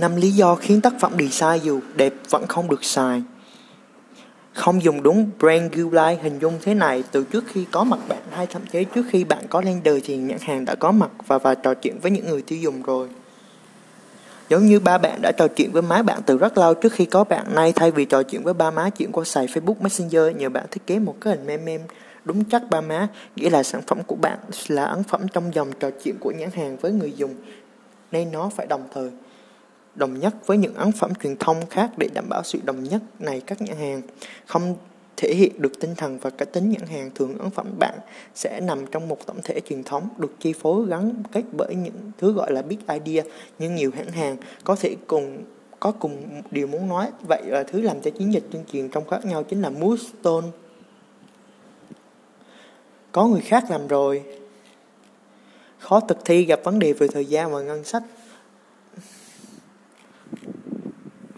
năm lý do khiến tác phẩm design dù đẹp vẫn không được xài không dùng đúng brand guideline hình dung thế này từ trước khi có mặt bạn, hay thậm chí trước khi bạn có lên đời thì nhãn hàng đã có mặt và và trò chuyện với những người tiêu dùng rồi. Giống như ba bạn đã trò chuyện với má bạn từ rất lâu trước khi có bạn, nay thay vì trò chuyện với ba má chuyện qua xài Facebook Messenger, nhờ bạn thiết kế một cái hình meme meme đúng chắc ba má, nghĩa là sản phẩm của bạn là ấn phẩm trong dòng trò chuyện của nhãn hàng với người dùng, nên nó phải đồng thời đồng nhất với những ấn phẩm truyền thông khác để đảm bảo sự đồng nhất này các nhãn hàng. Không thể hiện được tinh thần và cá tính nhãn hàng thường ấn phẩm bạn sẽ nằm trong một tổng thể truyền thống được chi phối gắn kết bởi những thứ gọi là big idea nhưng nhiều hãng hàng có thể cùng, có cùng điều muốn nói. Vậy là thứ làm cho chiến dịch tuyên truyền trong khác nhau chính là mood tone có người khác làm rồi. Khó thực thi gặp vấn đề về thời gian và ngân sách.